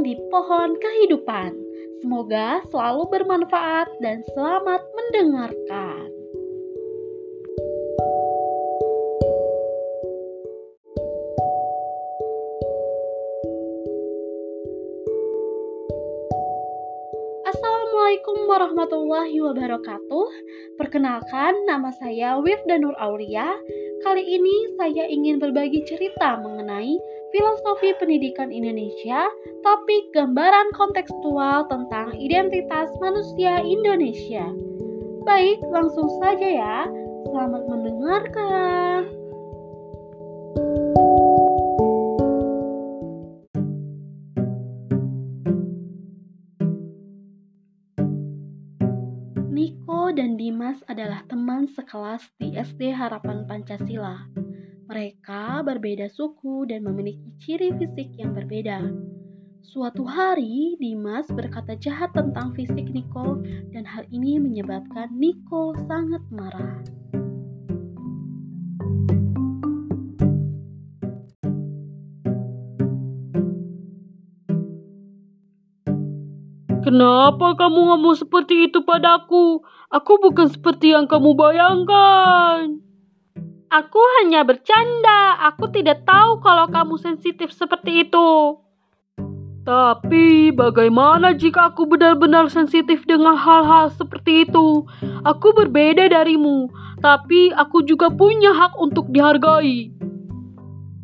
di Pohon Kehidupan. Semoga selalu bermanfaat dan selamat mendengarkan. Assalamualaikum warahmatullahi wabarakatuh. Perkenalkan, nama saya Wirda Nur Aulia. Kali ini saya ingin berbagi cerita mengenai filosofi pendidikan Indonesia, topik gambaran kontekstual tentang identitas manusia Indonesia. Baik, langsung saja ya. Selamat mendengarkan. Dan Dimas adalah teman sekelas di SD Harapan Pancasila. Mereka berbeda suku dan memiliki ciri fisik yang berbeda. Suatu hari, Dimas berkata jahat tentang fisik Niko dan hal ini menyebabkan Niko sangat marah. Kenapa kamu ngomong seperti itu padaku? Aku bukan seperti yang kamu bayangkan. Aku hanya bercanda. Aku tidak tahu kalau kamu sensitif seperti itu. Tapi bagaimana jika aku benar-benar sensitif dengan hal-hal seperti itu? Aku berbeda darimu, tapi aku juga punya hak untuk dihargai.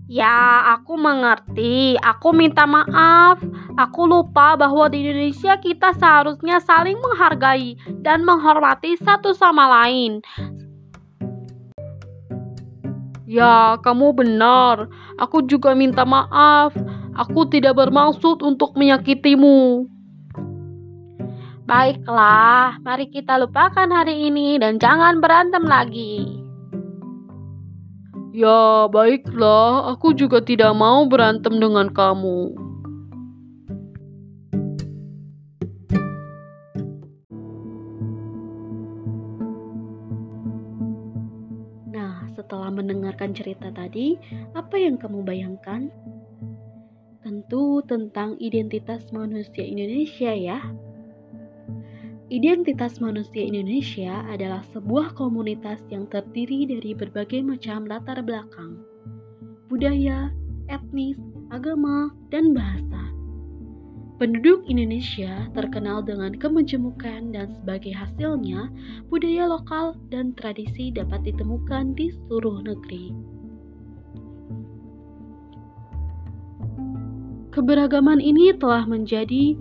Ya, aku mengerti. Aku minta maaf. Aku lupa bahwa di Indonesia kita seharusnya saling menghargai dan menghormati satu sama lain. Ya, kamu benar. Aku juga minta maaf. Aku tidak bermaksud untuk menyakitimu. Baiklah, mari kita lupakan hari ini dan jangan berantem lagi. Ya, baiklah. Aku juga tidak mau berantem dengan kamu. Setelah mendengarkan cerita tadi, apa yang kamu bayangkan? Tentu tentang identitas manusia Indonesia ya. Identitas manusia Indonesia adalah sebuah komunitas yang terdiri dari berbagai macam latar belakang, budaya, etnis, agama, dan bahasa. Penduduk Indonesia terkenal dengan kemejemukan dan sebagai hasilnya budaya lokal dan tradisi dapat ditemukan di seluruh negeri. Keberagaman ini telah menjadi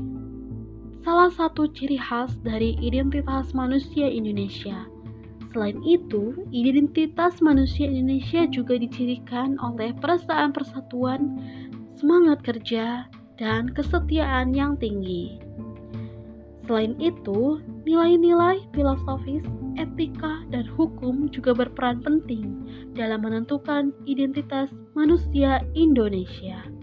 salah satu ciri khas dari identitas manusia Indonesia. Selain itu, identitas manusia Indonesia juga dicirikan oleh perasaan persatuan, semangat kerja, dan kesetiaan yang tinggi. Selain itu, nilai-nilai filosofis, etika, dan hukum juga berperan penting dalam menentukan identitas manusia Indonesia.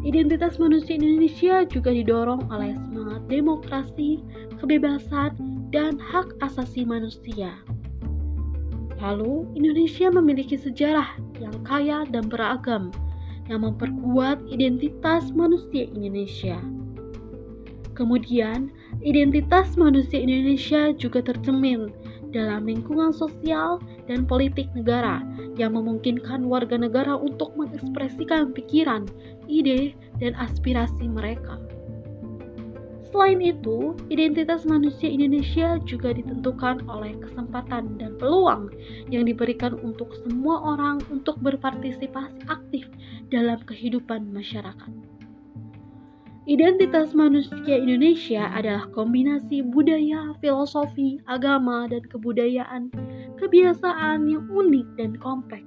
Identitas manusia Indonesia juga didorong oleh semangat demokrasi, kebebasan, dan hak asasi manusia. Lalu, Indonesia memiliki sejarah yang kaya dan beragam, yang memperkuat identitas manusia Indonesia. Kemudian, identitas manusia Indonesia juga tercermin dalam lingkungan sosial dan politik negara yang memungkinkan warga negara untuk mengekspresikan pikiran, ide, dan aspirasi mereka. Selain itu, identitas manusia Indonesia juga ditentukan oleh kesempatan dan peluang yang diberikan untuk semua orang untuk berpartisipasi aktif dalam kehidupan masyarakat. Identitas manusia Indonesia adalah kombinasi budaya, filosofi, agama, dan kebudayaan, kebiasaan yang unik dan kompleks.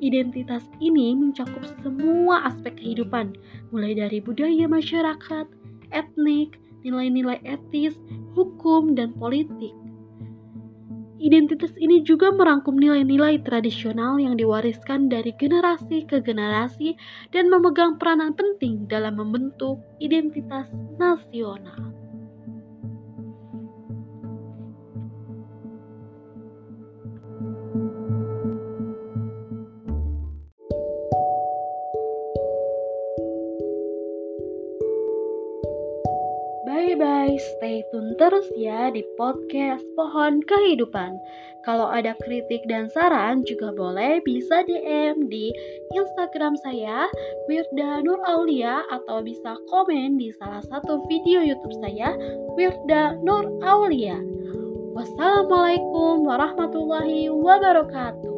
Identitas ini mencakup semua aspek kehidupan, mulai dari budaya masyarakat, etnik, nilai-nilai etis, hukum, dan politik. Identitas ini juga merangkum nilai-nilai tradisional yang diwariskan dari generasi ke generasi dan memegang peranan penting dalam membentuk identitas nasional. Bye-bye, stay tune terus ya di podcast Pohon Kehidupan. Kalau ada kritik dan saran juga boleh bisa DM di Instagram saya Wirda Nur Aulia atau bisa komen di salah satu video YouTube saya Wirda Nur Aulia. Wassalamualaikum warahmatullahi wabarakatuh.